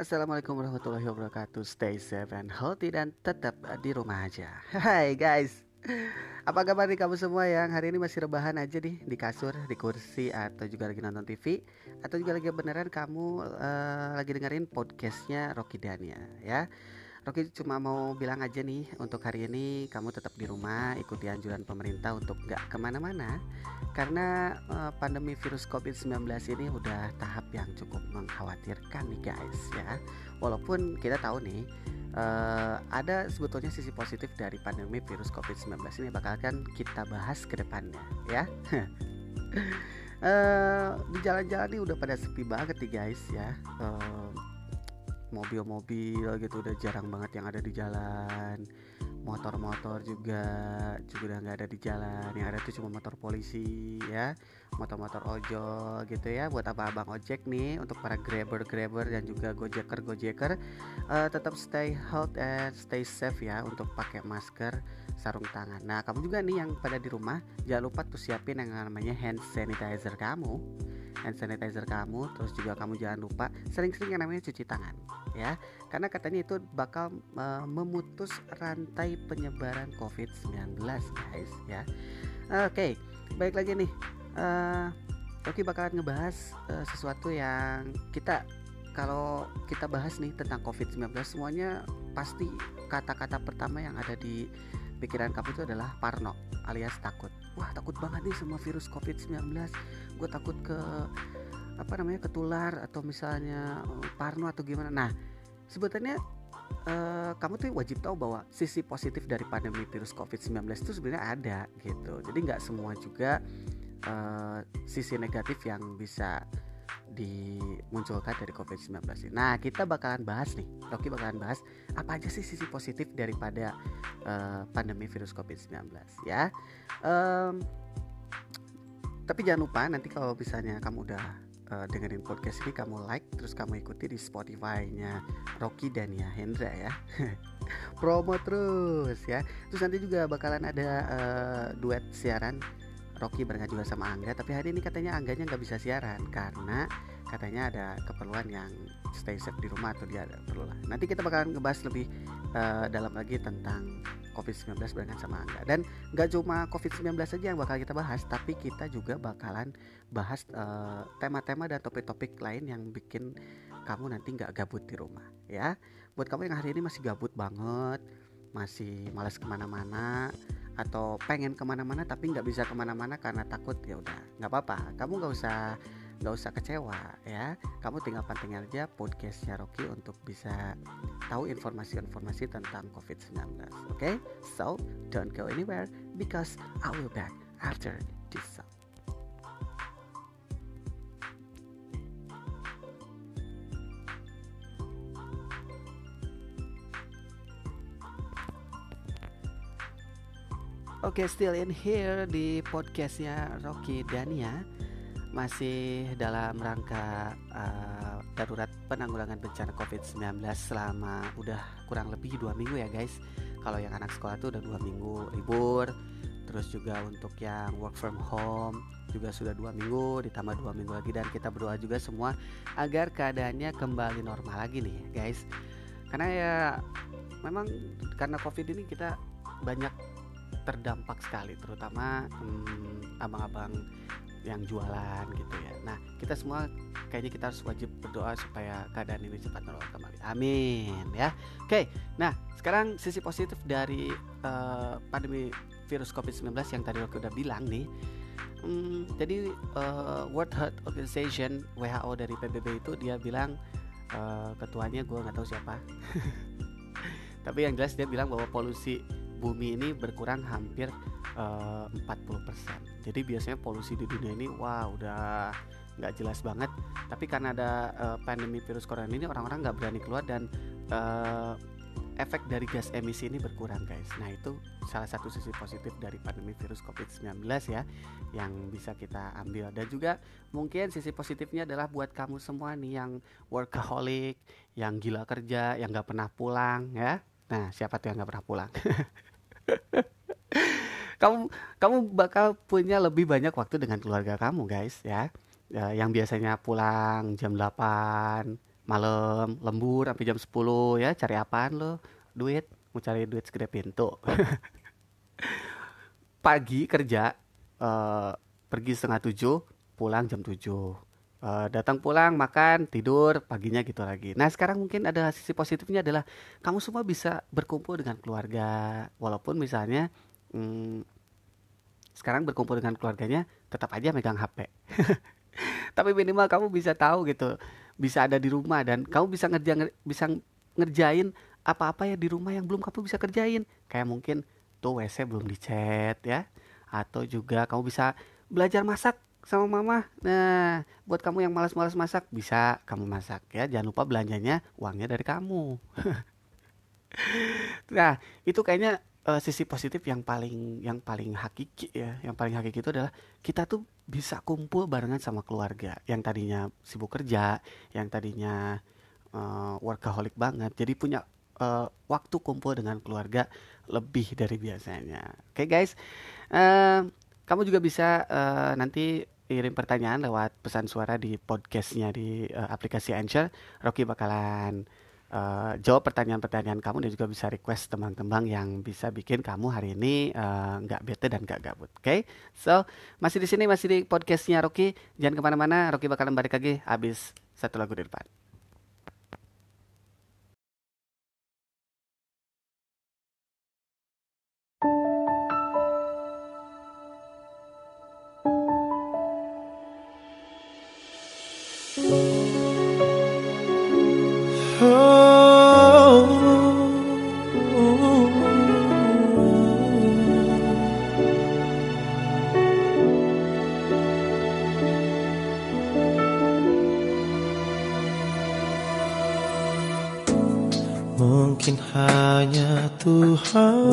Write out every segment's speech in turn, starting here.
Assalamualaikum warahmatullahi wabarakatuh. Stay safe and healthy dan tetap di rumah aja. Hai guys. Apa kabar nih kamu semua yang hari ini masih rebahan aja nih Di kasur, di kursi, atau juga lagi nonton TV Atau juga lagi beneran kamu uh, lagi dengerin podcastnya Rocky Dania ya Rocky cuma mau bilang aja nih untuk hari ini kamu tetap di rumah ikuti anjuran pemerintah untuk gak ke mana-mana. Karena uh, pandemi virus COVID-19 ini udah tahap yang cukup mengkhawatirkan nih guys ya. Walaupun kita tahu nih uh, ada sebetulnya sisi positif dari pandemi virus COVID-19 ini bakal kan kita bahas ke depannya ya. Uh, di jalan-jalan ini udah pada sepi banget nih guys ya. Uh, mobil-mobil gitu udah jarang banget yang ada di jalan. Motor-motor juga juga udah nggak ada di jalan. Yang ada tuh cuma motor polisi ya. Motor-motor ojol gitu ya buat apa abang ojek nih untuk para grabber grabber dan juga gojeker gojeker uh, tetap stay healthy and stay safe ya untuk pakai masker sarung tangan. Nah kamu juga nih yang pada di rumah jangan lupa tuh siapin yang namanya hand sanitizer kamu. Hand sanitizer kamu terus juga kamu jangan lupa sering-sering yang namanya cuci tangan ya. Karena katanya itu bakal uh, memutus rantai penyebaran COVID-19 guys ya. Oke okay, baik lagi nih. Uh, Oke bakalan ngebahas uh, sesuatu yang kita kalau kita bahas nih tentang COVID-19 semuanya pasti kata-kata pertama yang ada di pikiran kamu itu adalah parno alias takut. Wah takut banget nih sama virus covid-19 gue takut ke apa namanya ketular atau misalnya eh, parno atau gimana nah sebetulnya uh, kamu tuh wajib tahu bahwa sisi positif dari pandemi virus covid-19 itu sebenarnya ada gitu jadi nggak semua juga uh, sisi negatif yang bisa dimunculkan dari COVID-19 ini. Nah, kita bakalan bahas nih, Rocky bakalan bahas apa aja sih sisi positif daripada uh, pandemi virus COVID-19 ya. Um, tapi jangan lupa nanti kalau misalnya kamu udah uh, dengerin podcast ini kamu like terus kamu ikuti di Spotify-nya Rocky dan ya Hendra ya. Promo terus ya. Terus nanti juga bakalan ada uh, duet siaran Rocky barengan juga sama Angga tapi hari ini katanya Angganya nggak bisa siaran karena katanya ada keperluan yang stay safe di rumah atau dia ada perlu lah nanti kita bakalan ngebahas lebih uh, dalam lagi tentang COVID-19 barengan sama Angga dan nggak cuma COVID-19 saja yang bakal kita bahas tapi kita juga bakalan bahas eh, tema-tema dan topik-topik lain yang bikin kamu nanti nggak gabut di rumah ya. Buat kamu yang hari ini masih gabut banget masih malas ke mana-mana atau pengen ke mana-mana tapi nggak bisa ke mana-mana karena takut ya udah nggak apa-apa. Kamu nggak usah nggak usah kecewa ya. Kamu tinggal pantengin aja podcastnya Rocky untuk bisa tahu informasi-informasi tentang COVID-19 oke? Okay? so don't go anywhere because I will back after this song. Oke, okay, still in here di podcastnya Rocky Dania masih dalam rangka uh, darurat penanggulangan bencana COVID-19 selama udah kurang lebih dua minggu ya guys. Kalau yang anak sekolah tuh udah dua minggu libur, terus juga untuk yang work from home juga sudah dua minggu ditambah dua minggu lagi dan kita berdoa juga semua agar keadaannya kembali normal lagi nih guys. Karena ya memang karena COVID ini kita banyak terdampak sekali terutama hmm, abang-abang yang jualan gitu ya. Nah, kita semua kayaknya kita harus wajib berdoa supaya keadaan ini cepat normal kembali. Amin ya. Oke, nah sekarang sisi positif dari uh, pandemi virus COVID-19 yang tadi aku udah bilang nih. Hmm, jadi uh, World Health Organization WHO dari PBB itu dia bilang uh, ketuanya gue nggak tahu siapa. Tapi yang jelas dia bilang bahwa polusi bumi ini berkurang hampir uh, eh, 40%. Jadi biasanya polusi di dunia ini wah udah nggak jelas banget. Tapi karena ada uh, pandemi virus corona ini orang-orang nggak berani keluar dan uh, efek dari gas emisi ini berkurang guys. Nah itu salah satu sisi positif dari pandemi virus COVID-19 ya yang bisa kita ambil. Dan juga mungkin sisi positifnya adalah buat kamu semua nih yang workaholic, yang gila kerja, yang nggak pernah pulang ya. Nah siapa tuh yang nggak pernah pulang? kamu kamu bakal punya lebih banyak waktu dengan keluarga kamu guys ya, ya yang biasanya pulang jam 8 malam lembur sampai jam 10 ya. Cari apaan lo? Duit. Mau cari duit segede pintu. Pagi kerja uh, pergi setengah tujuh pulang jam tujuh. Uh, datang pulang makan tidur paginya gitu lagi. Nah sekarang mungkin ada sisi positifnya adalah kamu semua bisa berkumpul dengan keluarga. Walaupun misalnya hmm, sekarang berkumpul dengan keluarganya tetap aja megang HP tapi minimal kamu bisa tahu gitu bisa ada di rumah dan kamu bisa ngerja bisa ngerjain apa-apa ya di rumah yang belum kamu bisa kerjain. Kayak mungkin tuh WC belum dicat ya atau juga kamu bisa belajar masak sama mama. Nah buat kamu yang malas-malas masak bisa kamu masak ya. Jangan lupa belanjanya uangnya dari kamu. Nah itu kayaknya uh, sisi positif yang paling yang paling hakiki ya yang paling hakiki itu adalah kita tuh bisa kumpul barengan sama keluarga yang tadinya sibuk kerja yang tadinya uh, workaholic banget jadi punya uh, waktu kumpul dengan keluarga lebih dari biasanya. Oke okay, guys, uh, kamu juga bisa uh, nanti kirim pertanyaan lewat pesan suara di podcastnya di uh, aplikasi Anchor. Rocky bakalan uh, jawab pertanyaan-pertanyaan kamu dan juga bisa request teman-teman yang bisa bikin kamu hari ini nggak uh, bete dan nggak gabut. Oke, okay? so masih di sini masih di podcastnya Rocky. Jangan ke mana-mana. Rocky bakalan balik lagi habis satu lagu di depan. Mungkin hanya Tuhan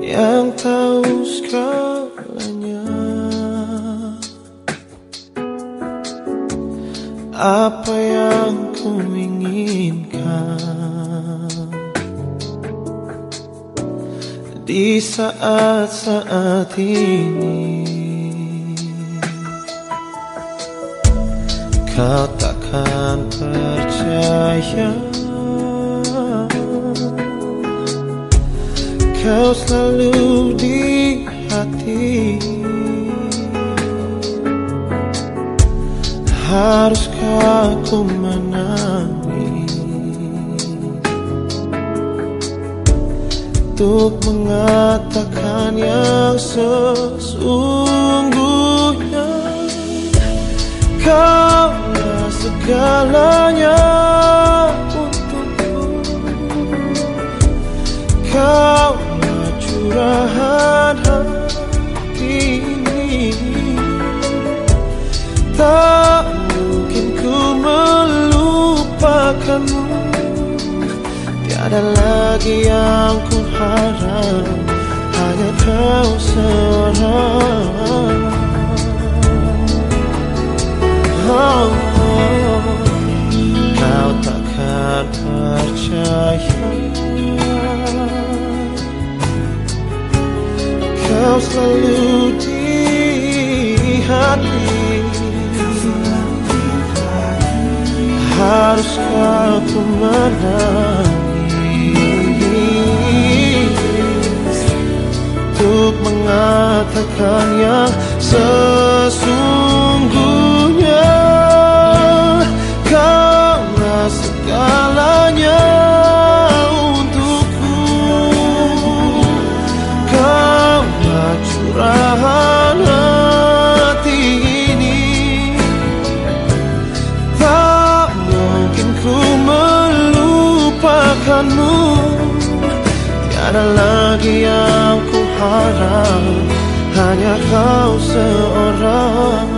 yang tahu segalanya apa yang ku inginkan di saat-saat ini. Percaya. Kau selalu di hati. Haruskah ku menangis? Untuk mengatakan yang sesungguhnya Kau segalanya untukku Kau curahan hati ini. Tak mungkin ku melupakanmu. Tiada lagi yang ku harap Hanya kau seorang oh, percaya Kau selalu di hati Haruskah ku menangis Untuk mengatakan yang sesungguhnya Hanya kau seorang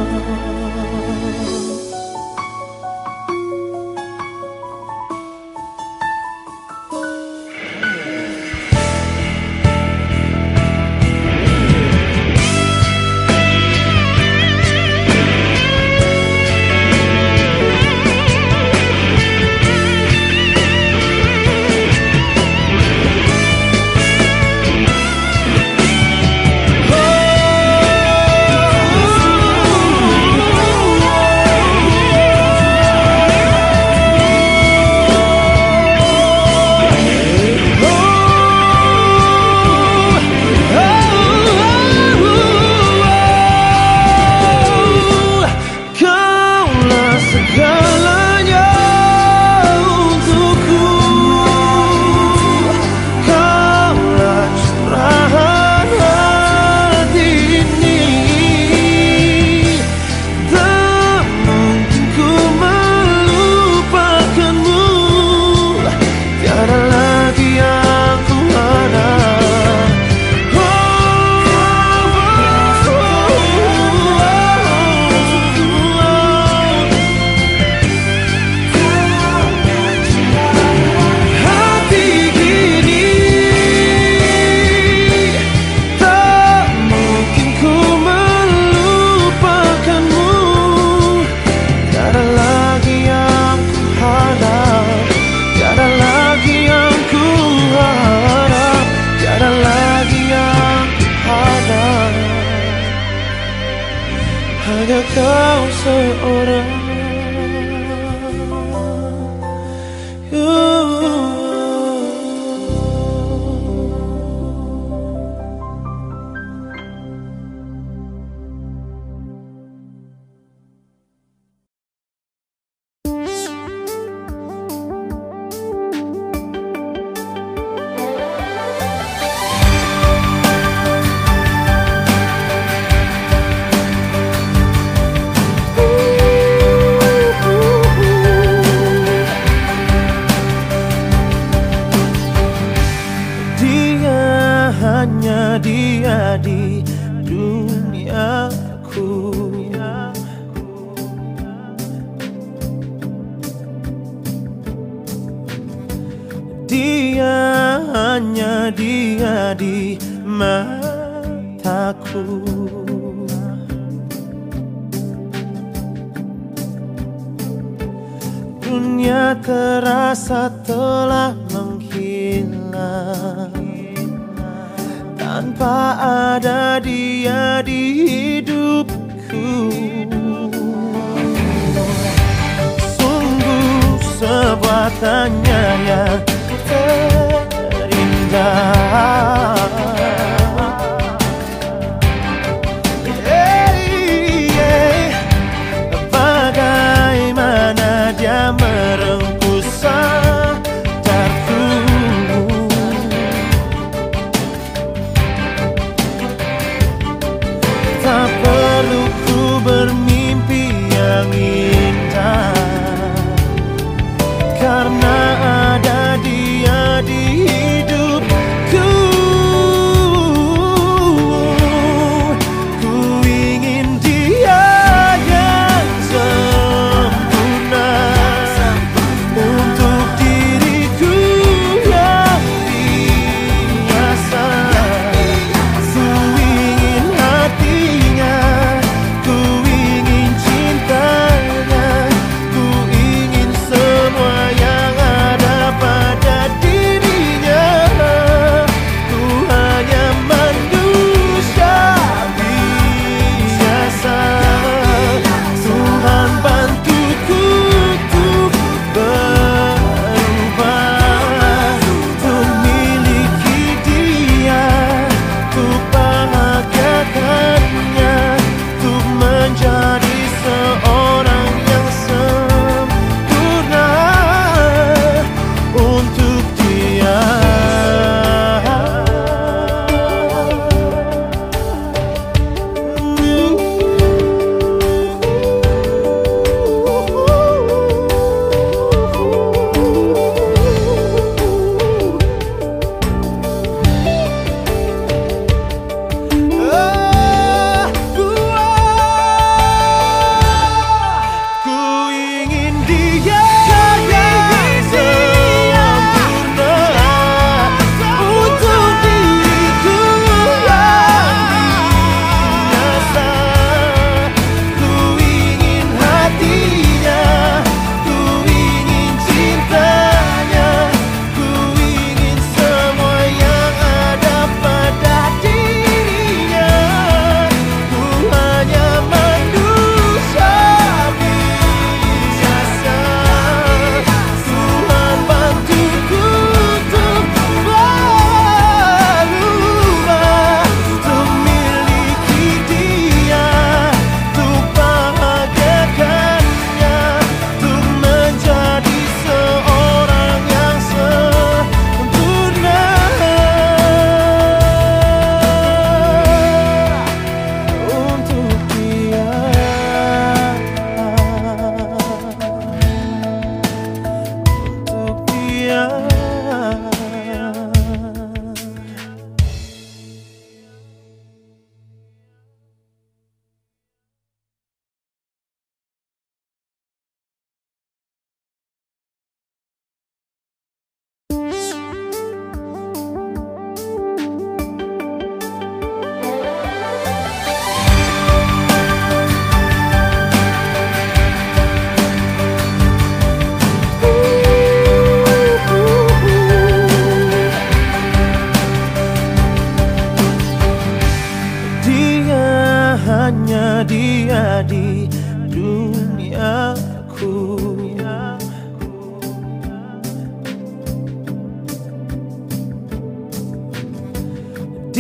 dia di mataku. Dunia terasa telah menghilang. Tanpa ada dia di hidupku. Sungguh sebuah tanya yang Love.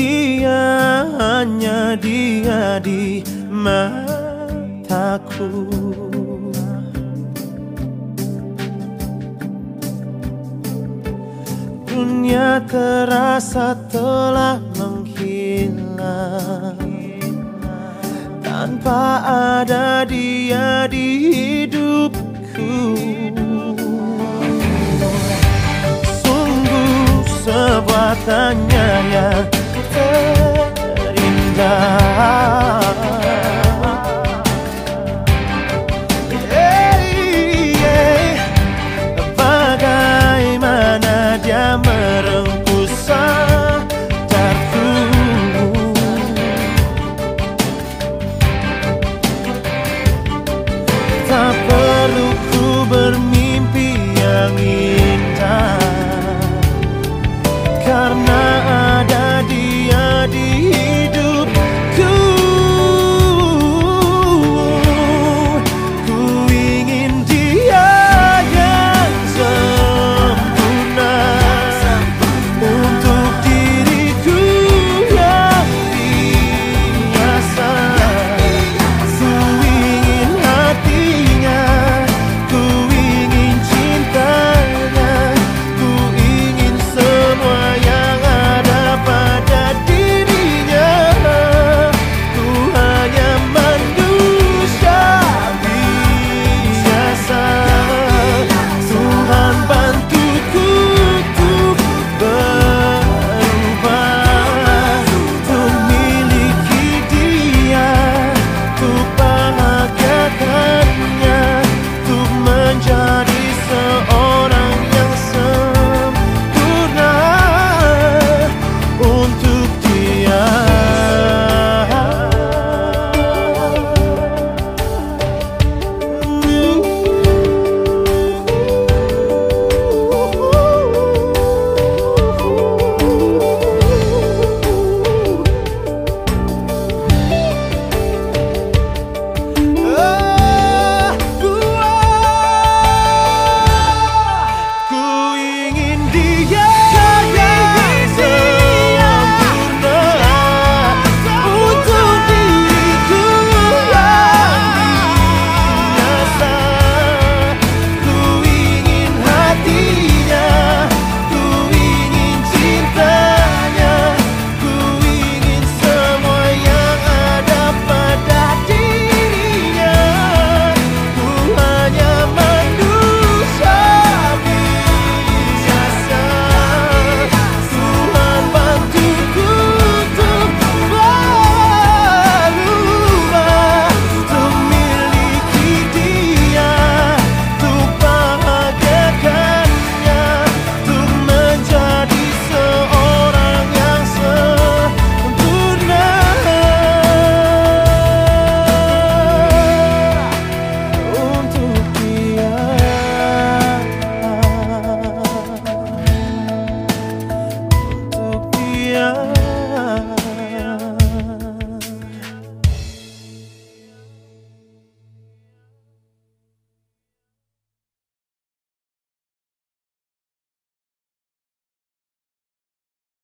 Dia hanya dia di mataku. Dunia terasa telah menghilang. Tanpa ada dia di hidupku. Sungguh sebuah tanya yang terindah